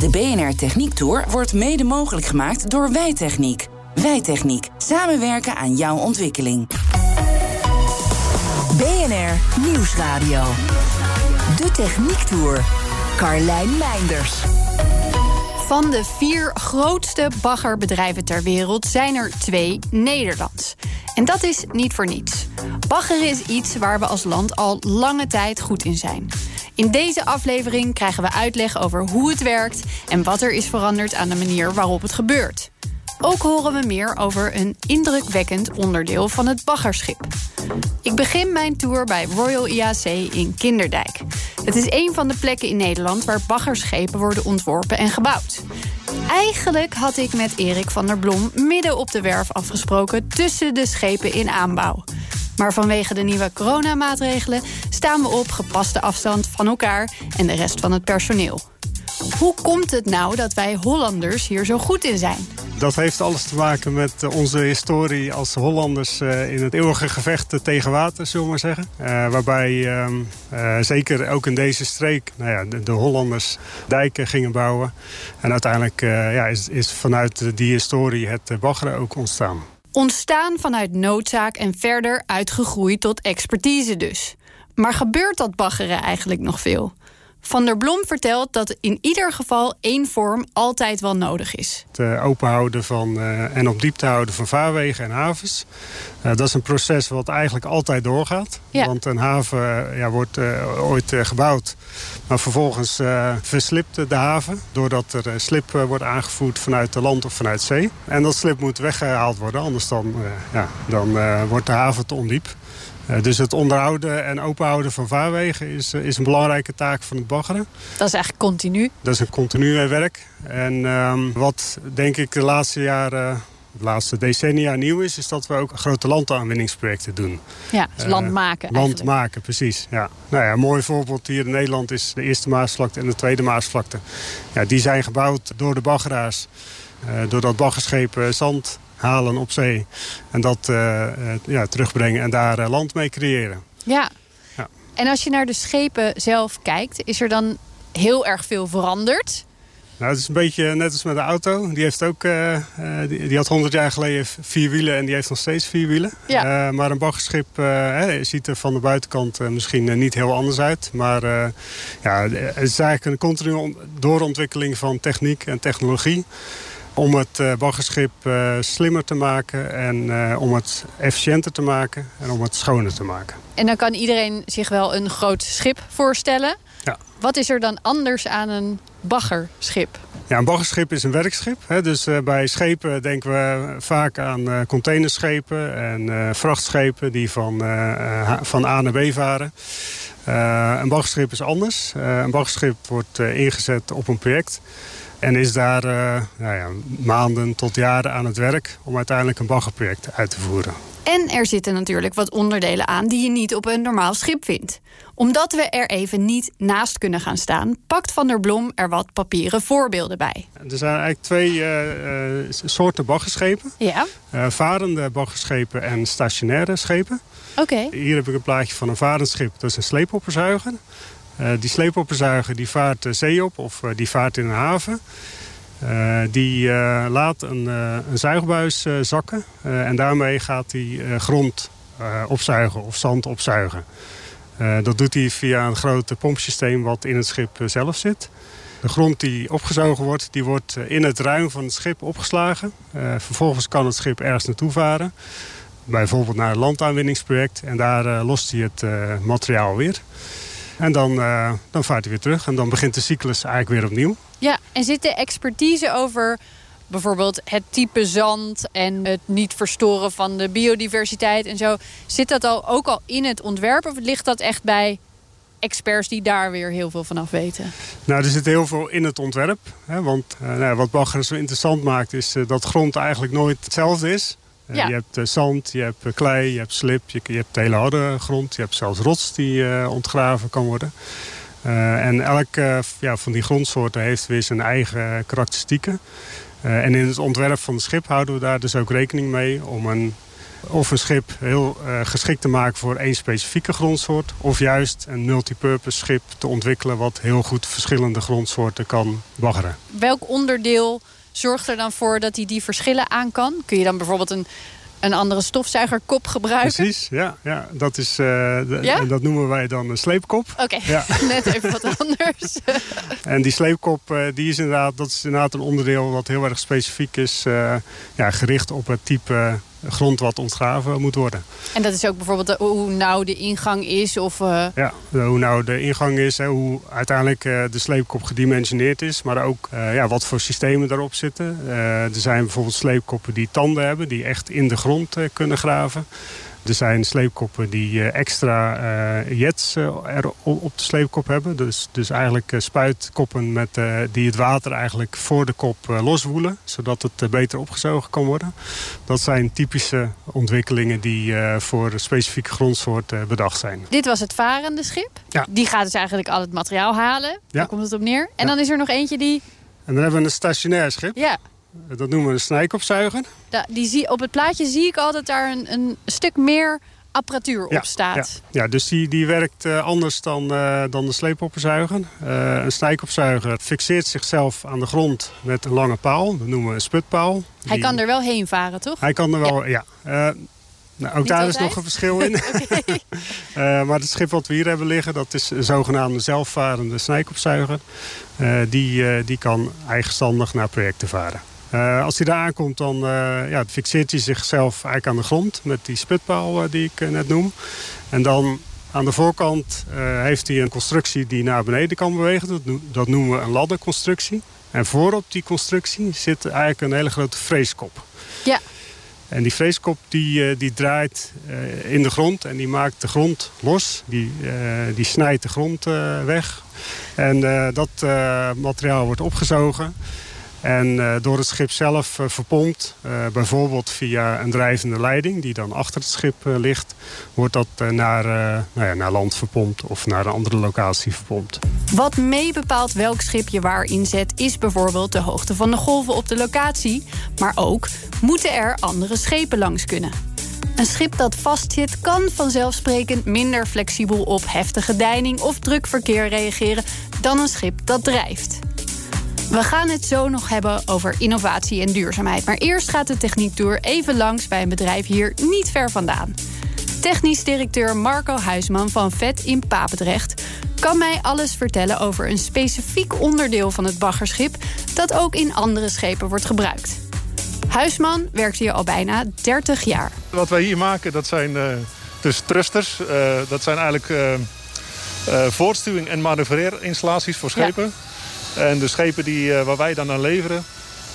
De BNR Techniek Tour wordt mede mogelijk gemaakt door Wijtechniek. Wijtechniek. Samenwerken aan jouw ontwikkeling. BNR Nieuwsradio. De Techniek Tour. Carlijn Meinders. Van de vier grootste baggerbedrijven ter wereld zijn er twee Nederlands. En dat is niet voor niets. Bagger is iets waar we als land al lange tijd goed in zijn. In deze aflevering krijgen we uitleg over hoe het werkt en wat er is veranderd aan de manier waarop het gebeurt. Ook horen we meer over een indrukwekkend onderdeel van het baggerschip. Ik begin mijn tour bij Royal IAC in Kinderdijk. Het is een van de plekken in Nederland waar baggerschepen worden ontworpen en gebouwd. Eigenlijk had ik met Erik van der Blom midden op de werf afgesproken tussen de schepen in aanbouw. Maar vanwege de nieuwe coronamaatregelen staan we op gepaste afstand van elkaar en de rest van het personeel. Hoe komt het nou dat wij Hollanders hier zo goed in zijn? Dat heeft alles te maken met eh, onze historie als Hollanders eh, in het eeuwige gevecht tegen water, zullen we maar zeggen. Uh, waarbij ehm, zeker ook in deze streek nou ja, de, de, Hollanders dijken gingen bouwen. En uiteindelijk ja, is, is vanuit die historie het baggeren ook ontstaan. Ontstaan vanuit noodzaak en verder uitgegroeid tot expertise dus. Maar gebeurt dat baggeren eigenlijk nog veel? Van der Blom vertelt dat in ieder geval één vorm altijd wel nodig is. Het uh, openhouden van, uh, en op diepte houden van vaarwegen en havens. Uh, dat is een proces wat eigenlijk altijd doorgaat. Ja. Want een haven ja, wordt ooit gebouwd. Maar vervolgens verslipt de haven. Doordat er slip wordt aangevoerd vanuit de land of vanuit zee. En dat slip moet weggehaald worden. Anders dan, ja, dan wordt de haven te ondiep. Uh, dus het onderhouden en openhouden van vaarwegen is, uh, is een belangrijke taak van het baggeren. Dat is eigenlijk continu? Dat is een continu werk. En um, wat denk ik de laatste jaren, de laatste decennia nieuw is... is dat we ook grote landaanwinningsprojecten doen. Ja, dus land maken uh, Land maken, precies. Ja. Nou ja, een mooi voorbeeld hier in Nederland is de eerste Maasvlakte en de tweede Maasvlakte. Ja, die zijn gebouwd door de baggeraars. doordat baggerschepen zand halen op zee. En dat uh, ja, terugbrengen en daar uh, land mee creëren. Ja. ja. En als je naar de schepen zelf kijkt, is er dan heel erg veel veranderd? Nou, het is een beetje net als met de auto. Die, heeft ook, uh, die, die, had 100 jaar geleden vier wielen en die heeft nog steeds vier wielen. Ja. Uh, maar een baggerschip ziet er van de buitenkant misschien niet heel anders uit. Maar ja, het is eigenlijk een continue doorontwikkeling van techniek en technologie om het baggerschip uh, slimmer te maken en uh, om het efficiënter te maken en om het schoner te maken. En dan kan iedereen zich wel een groot schip voorstellen. Ja. Wat is er dan anders aan een baggerschip? Ja, een baggerschip is een werkschip. Hè. Dus bij schepen denken we vaak aan containerschepen en vrachtschepen die van, van A naar B varen. een baggerschip is anders. een baggerschip wordt ingezet op een project. En is daar uh, nou ja, maanden tot jaren aan het werk om uiteindelijk een baggerproject uit te voeren. En er zitten natuurlijk wat onderdelen aan die je niet op een normaal schip vindt. Omdat we er even niet naast kunnen gaan staan, pakt Van der Blom er wat papieren voorbeelden bij. Er zijn eigenlijk twee uh, uh, soorten baggerschepen. Ja. varende baggerschepen en stationaire schepen. Oké. Okay. Hier heb ik een plaatje van een varend schip, dat is een sleepopperzuiger. Uh, die sleepopperzuiger die vaart de zee op of uh, die vaart in een haven. Die laat een, een zuigbuis zakken en daarmee gaat hij grond opzuigen of zand opzuigen. dat doet hij via een groot pompsysteem wat in het schip zelf zit. De grond die opgezogen wordt, die wordt in het ruim van het schip opgeslagen. vervolgens kan het schip ergens naartoe varen. Bijvoorbeeld naar een landaanwinningsproject en daar lost hij het materiaal weer. En dan, uh, dan vaart hij weer terug. En dan begint de cyclus eigenlijk weer opnieuw. Ja, en zit de expertise over bijvoorbeeld het type zand... en het niet verstoren van de biodiversiteit en zo... zit dat al, ook al in het ontwerp of ligt dat echt bij experts die daar weer heel veel van af weten? Nou, er zit heel veel in het ontwerp. Hè, want uh, nou, wat bagger zo interessant maakt is uh, dat grond eigenlijk nooit hetzelfde is. Ja. Je hebt zand, je hebt klei, je hebt slip, je, je, hebt hele harde grond. Je hebt zelfs rots die ontgraven kan worden. en elk ja, van die grondsoorten heeft weer zijn eigen karakteristieken. en in het ontwerp van het schip houden we daar dus ook rekening mee... om een of een schip heel uh, geschikt te maken voor één specifieke grondsoort... of juist een multipurpose schip te ontwikkelen... wat heel goed verschillende grondsoorten kan baggeren. Welk onderdeel zorgt er dan voor dat hij die verschillen aan kan? Kun je dan bijvoorbeeld een, een andere stofzuigerkop gebruiken? Precies, ja. ja dat, is, uh, ja? dat noemen wij dan een sleepkop. Oké, okay. ja. net even wat anders. en die sleepkop uh, die is inderdaad, dat is inderdaad een onderdeel... wat heel erg specifiek is, uh, ja, gericht op het type grond wat ontgraven moet worden. En dat is ook bijvoorbeeld de, hoe nauw de ingang is? Of, uh... Ja, hoe nauw de ingang is, hè, hoe uiteindelijk uh, de sleepkop gedimensioneerd is. Maar ook uh, ja, wat voor systemen daarop zitten. er zijn bijvoorbeeld sleepkoppen die tanden hebben, die echt in de grond kunnen graven. Er zijn sleepkoppen die extra uh, jets uh, er op de sleepkop hebben. Dus, dus eigenlijk uh, spuitkoppen met, die het water eigenlijk voor de kop loswoelen. Zodat het beter opgezogen kan worden. Dat zijn typische ontwikkelingen die voor specifieke grondsoorten bedacht zijn. Dit was het varende schip. Ja. Die gaat dus eigenlijk al het materiaal halen. Ja. Daar komt het op neer. En ja. dan is er nog eentje die... En dan hebben we een stationair schip. Ja. Dat noemen we een snijkopzuiger. Die zie, op het plaatje zie ik al dat daar een, een stuk meer apparatuur op staat. Ja, ja dus die, die werkt uh, anders dan, uh, dan de sleepopzuiger. Uh, een snijkopzuiger fixeert zichzelf aan de grond met een lange paal. Dat noemen we een sputpaal. Hij die... kan er wel heen varen, toch? Hij kan er wel, ja. ja. Nou, ook Niet daar altijd? is nog een verschil in. okay. maar het schip wat we hier hebben liggen, dat is een zogenaamde zelfvarende snijkopzuiger. Die, die kan eigenstandig naar projecten varen. Uh, als hij daar aankomt, dan uh, ja, fixeert hij zichzelf eigenlijk aan de grond met die sputpaal uh, die ik net noem. En dan aan de voorkant heeft hij een constructie die naar beneden kan bewegen. Dat, dat noemen we een ladderconstructie. En voorop die constructie zit eigenlijk een hele grote freeskop. Ja. En die freeskop die, die draait in de grond en die maakt de grond los. Die, die snijdt de grond weg. En dat materiaal wordt opgezogen. En uh, door het schip zelf uh, verpompt, uh, bijvoorbeeld via een drijvende leiding... die dan achter het schip ligt, wordt dat naar, nou ja, naar land verpompt... of naar een andere locatie verpompt. Wat mee bepaalt welk schip je waar inzet... is bijvoorbeeld de hoogte van de golven op de locatie. Maar ook moeten er andere schepen langs kunnen. Een schip dat vastzit kan vanzelfsprekend minder flexibel op heftige deining... of druk verkeer reageren dan een schip dat drijft. We gaan het zo nog hebben over innovatie en duurzaamheid. Maar eerst gaat de Techniektour even langs bij een bedrijf hier niet ver vandaan. Technisch directeur Marco Huisman van VET in Papendrecht kan mij alles vertellen over een specifiek onderdeel van het baggerschip dat ook in andere schepen wordt gebruikt. Huisman werkt hier al bijna 30 jaar. Wat wij hier maken, dat zijn uh, dus thrusters. Uh, dat zijn eigenlijk uh, voortstuwing- en manoeuvreerinstallaties voor schepen. Ja. En de schepen die, uh, waar wij dan aan leveren,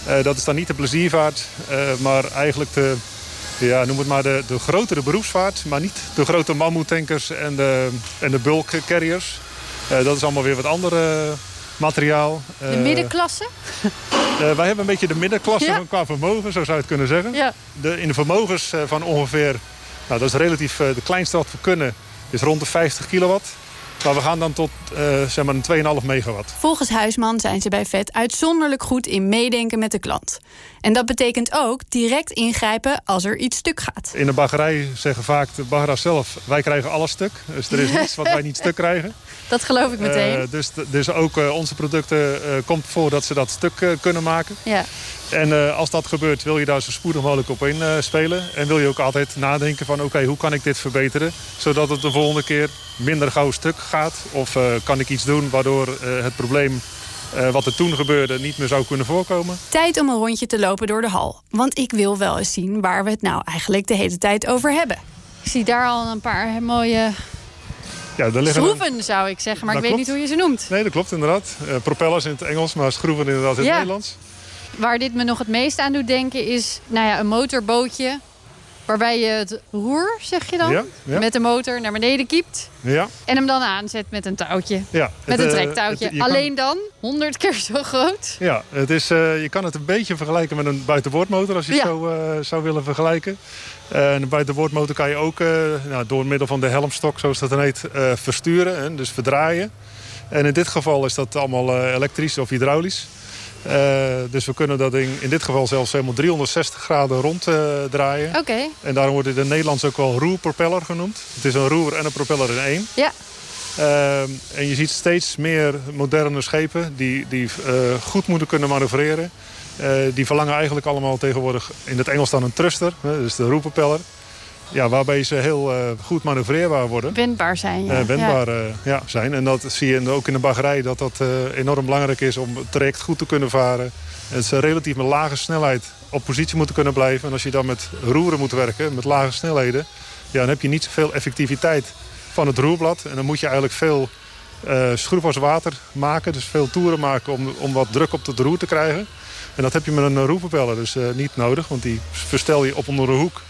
uh, dat is dan niet de pleziervaart, uh, maar eigenlijk de, ja, noem het maar de, de grotere beroepsvaart. Maar niet de grote mammoetankers en de, en de bulk carriers. dat is allemaal weer wat andere materiaal. De middenklasse? wij hebben een beetje de middenklasse Ja. qua vermogen, zo zou je het kunnen zeggen. Ja. De, in de vermogens van ongeveer, nou, dat is relatief de kleinste wat we kunnen, is rond de 50 kilowatt. Maar we gaan dan tot uh, zeg maar een 2,5 megawatt. Volgens Huisman zijn ze bij VET uitzonderlijk goed in meedenken met de klant. En dat betekent ook direct ingrijpen als er iets stuk gaat. In de baggerij zeggen vaak de baggeraars zelf... wij krijgen alles stuk. Dus er is niets wat wij niet stuk krijgen. Dat geloof ik meteen. Uh, dus, dus ook uh, onze producten uh, komt voor dat ze dat stuk kunnen maken. Ja. En als dat gebeurt wil je daar zo spoedig mogelijk op inspelen. en wil je ook altijd nadenken van oké, okay, hoe kan ik dit verbeteren? Zodat het de volgende keer minder gauw stuk gaat. Of kan ik iets doen waardoor het probleem uh, wat er toen gebeurde niet meer zou kunnen voorkomen. Tijd om een rondje te lopen door de hal. Want ik wil wel eens zien waar we het nou eigenlijk de hele tijd over hebben. Ik zie daar al een paar mooie ja, liggen schroeven, een... zou ik zeggen. Maar dat ik weet klopt. niet hoe je ze noemt. Nee, dat klopt inderdaad. Uh, propellers in het Engels, maar schroeven inderdaad in ja. het Nederlands. Waar dit me nog het meest aan doet denken is nou ja, een motorbootje. Waarbij je het roer, zeg je dan, Ja, ja. met de motor naar beneden kiept. Ja, En hem dan aanzet met een touwtje. ja. Met Het, een eh, trektouwtje. het- je kan- Alleen dan 100 keer zo groot. Ja, het is, eh, je kan het een beetje vergelijken met een buitenboordmotor als je het zo eh, zou willen vergelijken. En een buitenboordmotor kan je ook eh, nou, door middel van de helmstok, zoals dat dan heet, versturen. Hè, dus verdraaien. En in dit geval is dat allemaal elektrisch of hydraulisch. Eh, dus we kunnen dat in, in dit geval zelfs helemaal 360 graden ronddraaien. Oké, En daarom wordt het in het Nederlands ook wel roerpropeller genoemd. Het is een roer en een propeller in één. ja. Ehm, en je ziet steeds meer moderne schepen die, die eh, goed moeten kunnen manoeuvreren. Eh, die verlangen eigenlijk allemaal tegenwoordig in het Engels dan een thruster, dus de roerpropeller. Ja, waarbij ze heel eh, goed manoeuvreerbaar worden. Wendbaar zijn. Ja. eh, wendbaar Ja. eh, ja, zijn. En dat zie je ook in de baggerij dat dat enorm belangrijk is om het traject goed te kunnen varen. En ze relatief met lage snelheid op positie moeten kunnen blijven. En als je dan met roeren moet werken, met lage snelheden... Ja, dan heb je niet zoveel effectiviteit van het roerblad. En dan moet je eigenlijk veel schroef als water maken. Dus veel toeren maken om, om wat druk op het roer te krijgen. En dat heb je met een roerpropeller dus niet nodig. Want die verstel je op onder de hoek.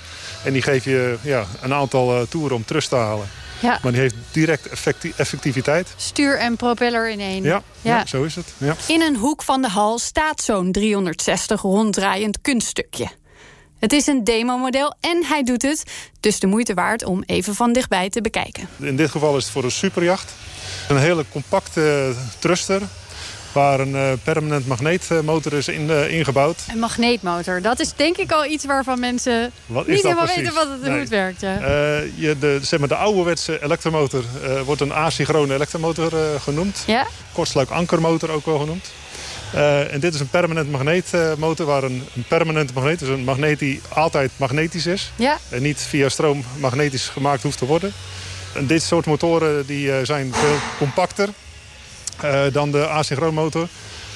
En die geef je ja, een aantal eh, toeren om terug te halen. Ja. Maar die heeft direct effecti- effectiviteit. Stuur en propeller in één. Ja, ja. Ja. zo is het. Ja. In een hoek van de hal staat zo'n 360 ronddraaiend kunststukje. Het is een demomodel en hij doet het, dus de moeite waard om even van dichtbij te bekijken. In dit geval is het voor een superjacht. Een hele compacte thruster waar een eh, permanent magneetmotor is in, eh, ingebouwd. Een magneetmotor, dat is denk ik al iets waarvan mensen Wat niet helemaal precies? weten wat het, hoe het werkt. Ja. Eh, je, de, zeg maar, de ouderwetse elektromotor wordt een asynchrone elektromotor genoemd. ja? Kortsluik ankermotor ook wel genoemd. En dit is een permanent magneetmotor waar een, een permanente magneet, dus een magneet die altijd magnetisch is. Ja? En niet via stroom magnetisch gemaakt hoeft te worden. En dit soort motoren die, zijn veel compacter dan de asynchroonmotor.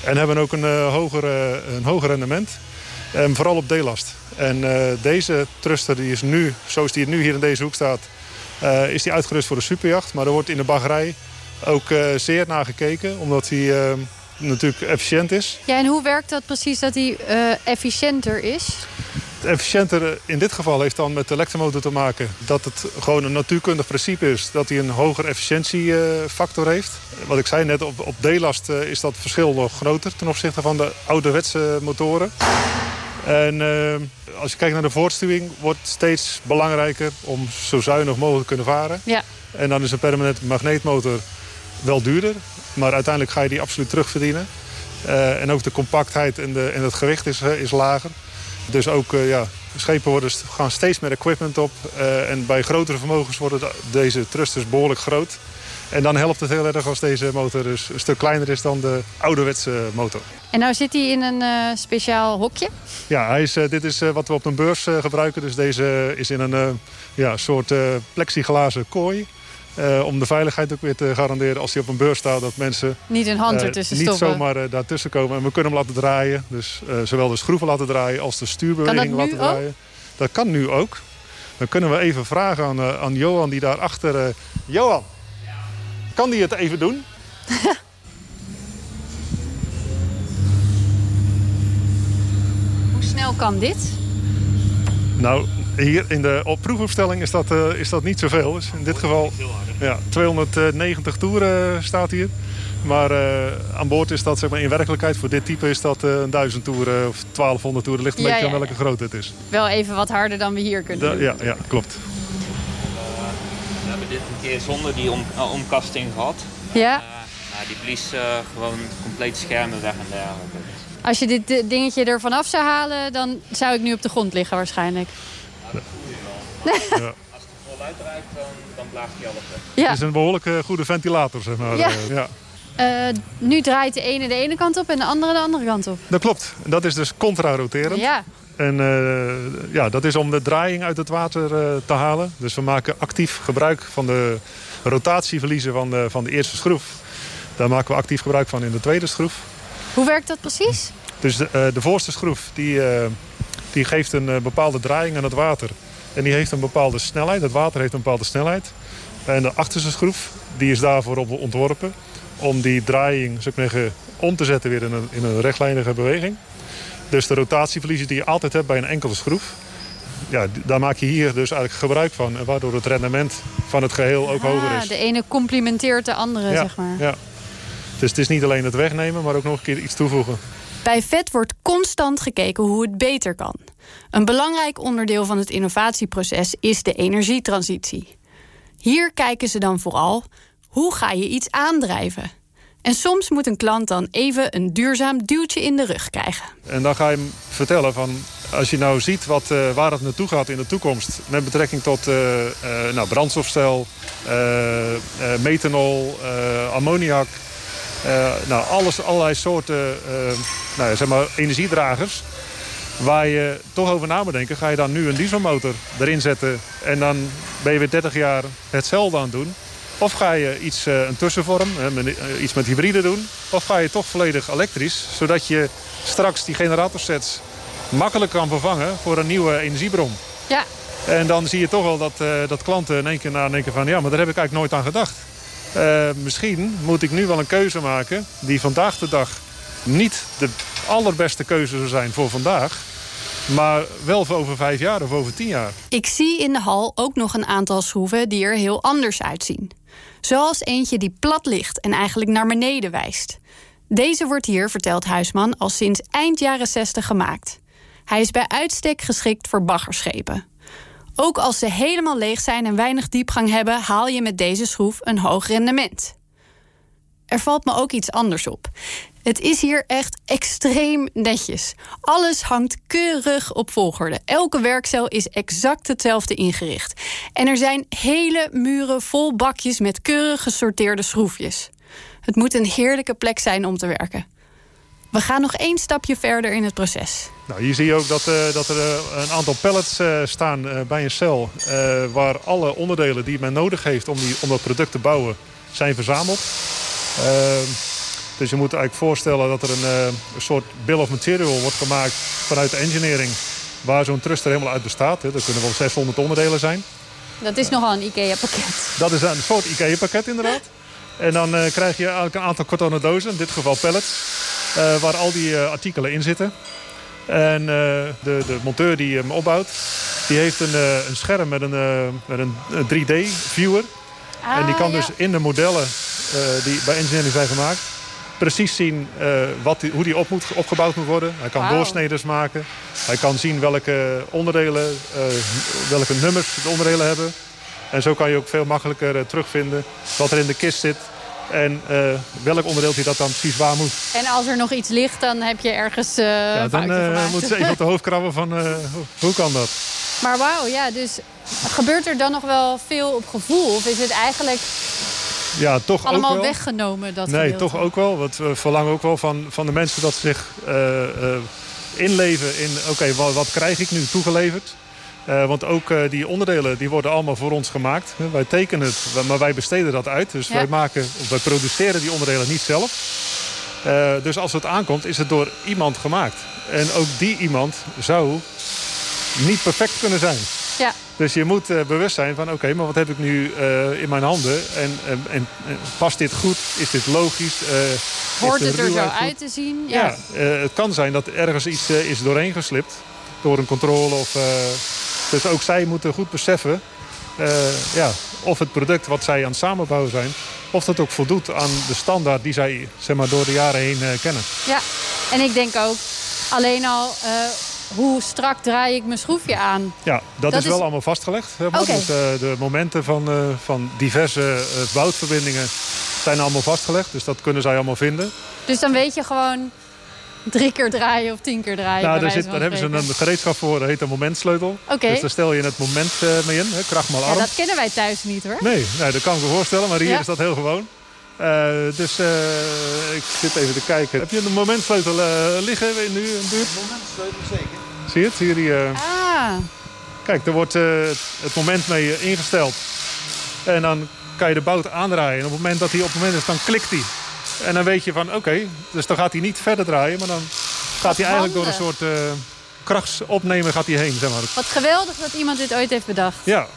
En hebben ook een, eh, hoger, eh, een hoger rendement. En vooral op D-last. En eh, deze thruster die is nu, zoals die nu hier in deze hoek staat... eh, is die uitgerust voor de superjacht. Maar er wordt in de baggerij ook eh, zeer naar gekeken. Omdat hij eh, natuurlijk efficiënt is. ja, en hoe werkt dat precies dat hij eh, efficiënter is? Het efficiënter in dit geval heeft dan met de elektromotor te maken... dat het gewoon een natuurkundig principe is... dat hij een hoger efficiëntiefactor heeft. Wat ik zei net, op, op D-last eh, is dat verschil nog groter... ten opzichte van de ouderwetse motoren. En eh, als je kijkt naar de voortstuwing... wordt het steeds belangrijker om zo zuinig mogelijk te kunnen varen. Ja. En dan is een permanente magneetmotor wel duurder. Maar uiteindelijk ga je die absoluut terugverdienen. Eh, en ook de compactheid en, de, en het gewicht is, is lager. Dus ook eh, ja, schepen worden, gaan steeds meer equipment op. eh, en bij grotere vermogens worden de- deze thrusters behoorlijk groot. En dan helpt het heel erg als deze motor dus een stuk kleiner is dan de ouderwetse motor. En nou zit hij in een eh, speciaal hokje. Ja, hij is, dit is wat we op een beurs gebruiken. Dus deze is in een ja, soort plexiglazen kooi. Eh, om de veiligheid ook weer te garanderen als hij op een beurs staat... dat mensen Niet een hand eh, ertussen niet stoppen. zomaar eh, daartussen komen. En we kunnen hem laten draaien. Dus zowel de schroeven laten draaien als de stuurbeweging laten ook? draaien. Dat kan nu ook. Dan kunnen we even vragen aan, aan Johan die daarachter... Johan, kan die het even doen? Hoe snel kan dit? Nou, hier in de op proefopstelling is dat, eh, is dat niet zoveel. Dus in dit geval ja, 290 toeren staat hier. Maar eh, aan boord is dat zeg maar, in werkelijkheid voor dit type is dat eh, een 1000 toeren of 1200 toeren. Ligt een Ja, beetje ja, aan welke grootte het is. Wel even wat harder dan we hier kunnen Da- doen. ja, ja, klopt. We hebben dit een keer zonder die om, eh, omkasting gehad. Ja? Eh, nou, die blies eh, gewoon compleet schermen weg en dergelijke. Als je dit eh, dingetje er vanaf zou halen, dan zou ik nu op de grond liggen waarschijnlijk. Ja. Als het voluit draait, dan, dan blaast hij alles weg. Ja. Het is een behoorlijk eh, goede ventilator, zeg maar. Ja. Eh, ja. Eh, nu draait de ene de ene kant op en de andere de andere kant op. Dat klopt. Dat is dus contra-roterend. Ja. En eh, ja, dat is om de draaiing uit het water eh, te halen. Dus we maken actief gebruik van de rotatieverliezen van de, van de eerste schroef. Daar maken we actief gebruik van in de tweede schroef. Hoe werkt dat precies? Dus de, eh, de voorste schroef die, eh, die geeft een bepaalde draaiing aan het water. En die heeft een bepaalde snelheid. Het water heeft een bepaalde snelheid. En de achterste schroef die is daarvoor op ontworpen. Om die draaiing ik maar om te zetten weer in een, in een rechtlijnige beweging. Dus de rotatieverliezen die je altijd hebt bij een enkele schroef. ja, daar maak je hier dus eigenlijk gebruik van. Waardoor het rendement van het geheel ook hoger is. De ene complementeert de andere, ja, zeg maar. Ja. Dus het is niet alleen het wegnemen, maar ook nog een keer iets toevoegen. Bij vet wordt constant gekeken hoe het beter kan. Een belangrijk onderdeel van het innovatieproces is de energietransitie. Hier kijken ze dan vooral hoe ga je iets aandrijven. En soms moet een klant dan even een duurzaam duwtje in de rug krijgen. En dan ga je hem vertellen van... als je nou ziet wat, uh, waar het naartoe gaat in de toekomst... met betrekking tot uh, nou, brandstofcel, methanol, ammoniak... nou, alles, allerlei soorten nou, zeg maar, energiedragers... waar je toch over na moet denken... ga je dan nu een dieselmotor erin zetten... en dan ben je weer 30 jaar hetzelfde aan het doen... Of ga je iets, uh, een tussenvorm, iets met hybride doen. Of ga je toch volledig elektrisch. Zodat je straks die generatorsets makkelijk kan vervangen voor een nieuwe energiebron. Ja. En dan zie je toch wel dat, dat klanten in één keer nadenken van... ja, maar daar heb ik eigenlijk nooit aan gedacht. Misschien moet ik nu wel een keuze maken die vandaag de dag niet de allerbeste keuze zou zijn voor vandaag. Maar wel voor over vijf jaar of over tien jaar. Ik zie in de hal ook nog een aantal schroeven die er heel anders uitzien. Zoals eentje die plat ligt en eigenlijk naar beneden wijst. Deze wordt hier, vertelt Huisman, al sinds eind jaren 60 gemaakt. Hij is bij uitstek geschikt voor baggerschepen. Ook als ze helemaal leeg zijn en weinig diepgang hebben, haal je met deze schroef een hoog rendement. Er valt me ook iets anders op. Het is hier echt extreem netjes. Alles hangt keurig op volgorde. Elke werkcel is exact hetzelfde ingericht. En er zijn hele muren vol bakjes met keurig gesorteerde schroefjes. Het moet een heerlijke plek zijn om te werken. We gaan nog één stapje verder in het proces. Nou, hier zie je ook dat, uh, dat er uh, een aantal pallets uh, staan bij een cel... waar alle onderdelen die men nodig heeft om, die, om dat product te bouwen zijn verzameld. Dus je moet eigenlijk voorstellen dat er een, uh, een, soort bill of material wordt gemaakt vanuit de engineering. Waar zo'n thruster helemaal uit bestaat. Er kunnen wel 600 onderdelen zijn. Dat is nogal een IKEA-pakket. Dat is een soort IKEA-pakket inderdaad. En dan uh, krijg je eigenlijk een aantal kartonnen dozen, in dit geval pallets. Uh, waar al die artikelen in zitten. En de, de, monteur die hem opbouwt, die heeft een, een scherm met een, met een 3D-viewer. Ah, en die kan ja. dus in de modellen die bij engineering zijn gemaakt precies zien wat die, hoe die op moet, opgebouwd moet worden. Hij kan Wauw. doorsneders maken. Hij kan zien welke onderdelen, welke nummers de onderdelen hebben. En zo kan je ook veel makkelijker terugvinden wat er in de kist zit. En welk onderdeel hij dat dan precies waar moet. En als er nog iets ligt, dan heb je ergens uh, ja, dan moet ze even op de hoofd krabben van hoe kan dat. Maar wauw, ja, dus gebeurt er dan nog wel veel op gevoel? Of is het eigenlijk ja, toch allemaal ook wel. weggenomen? Dat nee, gedeelte? toch ook wel. Want we verlangen ook wel van, van de mensen dat ze zich uh, uh, inleven in... oké, okay, wat, wat, krijg ik nu toegeleverd? Uh, want ook die onderdelen die worden allemaal voor ons gemaakt. Wij tekenen het, maar wij besteden dat uit. Dus Ja. wij, maken, of wij produceren die onderdelen niet zelf. dus als het aankomt, is het door iemand gemaakt. En ook die iemand zou niet perfect kunnen zijn. Ja. Dus je moet uh, bewust zijn van, oké, maar wat heb ik nu uh, in mijn handen? En, en, en, past dit goed? Is dit logisch? Hoort het er zo goed? uit te zien? Ja. Ja, het kan zijn dat ergens iets is doorheen geslipt. Door een controle. Of, dus ook zij moeten goed beseffen ja, of het product wat zij aan het samenbouwen zijn... of dat ook voldoet aan de standaard die zij zeg maar, door de jaren heen kennen. Ja, en ik denk ook alleen al uh, hoe strak draai ik mijn schroefje aan. Ja, dat, Dat is is- wel allemaal vastgelegd. Zeg maar. Dus, eh, de momenten van, eh, van diverse eh, boutverbindingen zijn allemaal vastgelegd. Dus dat kunnen zij allemaal vinden. Dus dan weet je gewoon drie keer draaien of tien keer draaien. nou, daar, zit, daar hebben ze een gereedschap voor, dat heet een momentsleutel. Oké. Dus daar stel je het moment eh, mee in, hè, kracht maal Ja, arm. dat kennen wij thuis niet hoor. Nee, nee, dat kan ik me voorstellen, maar hier Ja. is dat heel gewoon. Eh, dus eh, ik zit even te kijken. Heb je een momentsleutel eh, liggen in nu in de buurt? Momentsleutel zeker. Zie je het? Hier die, eh, Ah, Kijk, er wordt eh, het moment mee ingesteld. En dan kan je de bout aandraaien. En op het moment dat hij op het moment is, dan klikt hij. En dan weet je van, oké, dus dan gaat hij niet verder draaien. Maar dan gaat hij eigenlijk door een soort eh krachtsopnemer gaat hij heen, zeg maar. wat geweldig dat iemand dit ooit heeft bedacht. Ja,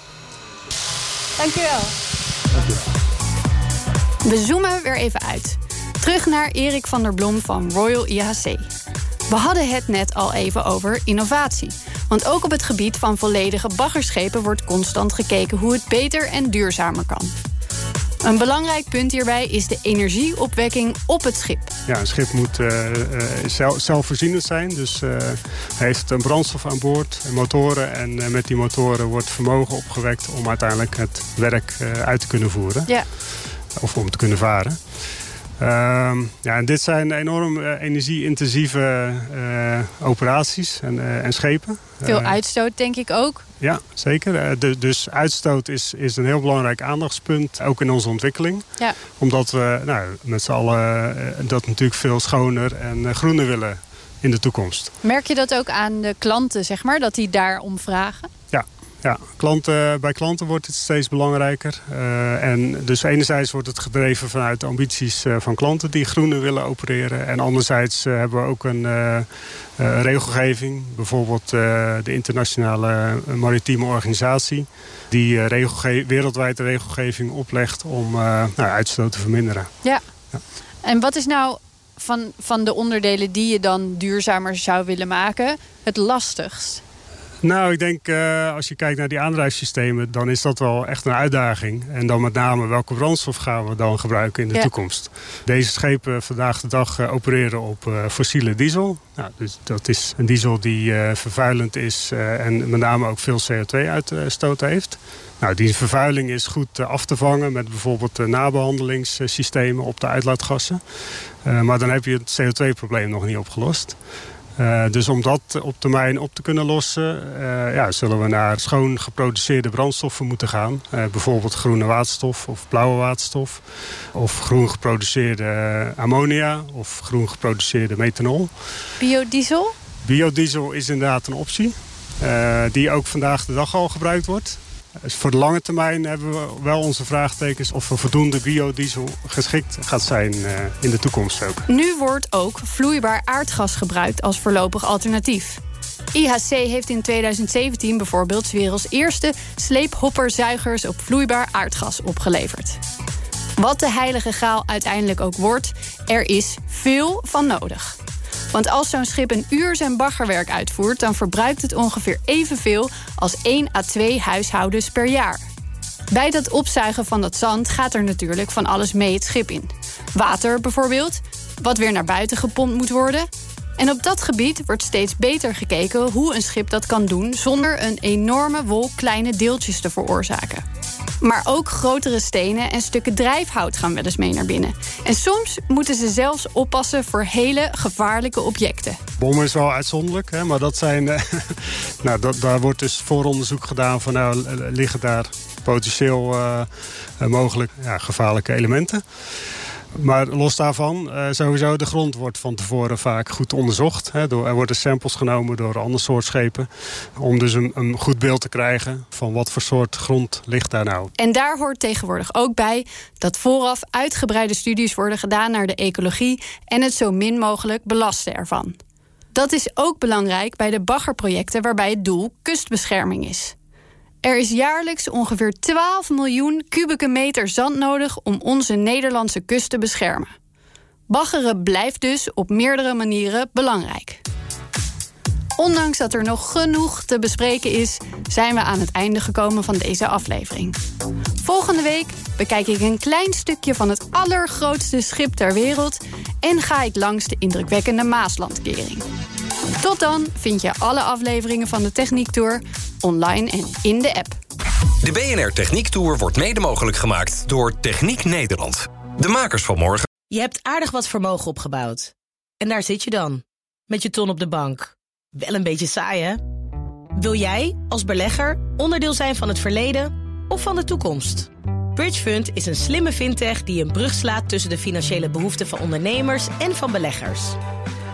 Dankjewel. We zoomen weer even uit. Terug naar Erik van der Blom van Royal IHC. We hadden het net al even over innovatie. Want ook op het gebied van volledige baggerschepen wordt constant gekeken hoe het beter en duurzamer kan. Een belangrijk punt hierbij is de energieopwekking op het schip. Ja, een schip moet uh, zelf, zelfvoorzienend zijn. Dus uh, heeft een brandstof aan boord, motoren. En met die motoren wordt vermogen opgewekt om uiteindelijk het werk uit te kunnen voeren. Ja. Of om te kunnen varen. Uh, ja, en dit zijn enorm uh, energie-intensieve uh, operaties en, uh, en, schepen. Veel uitstoot denk ik ook. Ja, zeker. De, dus uitstoot is, is een heel belangrijk aandachtspunt, ook in onze ontwikkeling. Ja. Omdat we nou, met z'n allen dat natuurlijk veel schoner en groener willen in de toekomst. Merk je dat ook aan de klanten, zeg maar, dat die daarom vragen? Ja, ja, klanten, bij klanten wordt het steeds belangrijker. Uh, en dus enerzijds wordt het gedreven vanuit de ambities uh, van klanten die groener willen opereren. En anderzijds uh, hebben we ook een regelgeving. Bijvoorbeeld de internationale maritieme organisatie. Die regelge wereldwijd de regelgeving oplegt om nou, uitstoot te verminderen. Ja. ja. En wat is nou van, van de onderdelen die je dan duurzamer zou willen maken het lastigst? Nou, ik denk uh, als je kijkt naar die aandrijfsystemen... dan is dat wel echt een uitdaging. En dan met name welke brandstof gaan we dan gebruiken in de ja. toekomst. Deze schepen vandaag de dag uh, opereren op uh, fossiele diesel. Nou, dus dat is een diesel die vervuilend is... en met name ook veel CO2-uitstoot heeft. Nou, die vervuiling is goed af te vangen... met bijvoorbeeld nabehandelingssystemen op de uitlaatgassen. maar dan heb je het CO2-probleem nog niet opgelost. Uh, dus om dat op termijn op te kunnen lossen... Uh, ja, zullen we naar schoon geproduceerde brandstoffen moeten gaan. Uh, bijvoorbeeld groene waterstof of blauwe waterstof. Of groen geproduceerde ammonia of groen geproduceerde methanol. Biodiesel? Biodiesel is inderdaad een optie. die ook vandaag de dag al gebruikt wordt. Dus voor de lange termijn hebben we wel onze vraagtekens... of er voldoende biodiesel geschikt gaat zijn uh, in de toekomst ook. Nu wordt ook vloeibaar aardgas gebruikt als voorlopig alternatief. IHC heeft in 2017 bijvoorbeeld werelds eerste sleephopperzuigers op vloeibaar aardgas opgeleverd. Wat de heilige graal uiteindelijk ook wordt, er is veel van nodig. Want als zo'n schip een uur zijn baggerwerk uitvoert... dan verbruikt het ongeveer evenveel als 1 à 2 huishoudens per jaar. Bij dat opzuigen van dat zand gaat er natuurlijk van alles mee het schip in. Water bijvoorbeeld, wat weer naar buiten gepompt moet worden. En op dat gebied wordt steeds beter gekeken hoe een schip dat kan doen... zonder een enorme wolk kleine deeltjes te veroorzaken. Maar ook grotere stenen en stukken drijfhout gaan wel eens mee naar binnen. En soms moeten ze zelfs oppassen voor hele gevaarlijke objecten. Bommen is wel uitzonderlijk, hè, maar dat zijn, uh, nou, daar wordt dus vooronderzoek gedaan van nou, liggen daar potentieel uh, mogelijk ja, gevaarlijke elementen. Maar los daarvan, uh, sowieso de grond wordt van tevoren vaak goed onderzocht. Er worden samples genomen door ander soort schepen. Om dus een, een, goed beeld te krijgen van wat voor soort grond ligt daar nou. En daar hoort tegenwoordig ook bij dat vooraf uitgebreide studies worden gedaan naar de ecologie en het zo min mogelijk belasten ervan. Dat is ook belangrijk bij de baggerprojecten waarbij het doel kustbescherming is. Er is jaarlijks ongeveer 12 miljoen kubieke meter zand nodig om onze Nederlandse kust te beschermen. Baggeren blijft dus op meerdere manieren belangrijk. Ondanks dat er nog genoeg te bespreken is, zijn we aan het einde gekomen van deze aflevering. Volgende week bekijk ik een klein stukje van het allergrootste schip ter wereld en ga ik langs de indrukwekkende Maaslandkering. Tot dan vind je alle afleveringen van de Techniek Tour online en in de app. De BNR Techniek Tour wordt mede mogelijk gemaakt door Techniek Nederland. De makers van morgen. Je hebt aardig wat vermogen opgebouwd. En daar zit je dan, met je ton op de bank. Wel een beetje saai, hè? Wil jij, als belegger, onderdeel zijn van het verleden of van de toekomst? Bridgefund is een slimme fintech die een brug slaat tussen de financiële behoeften van ondernemers en van beleggers.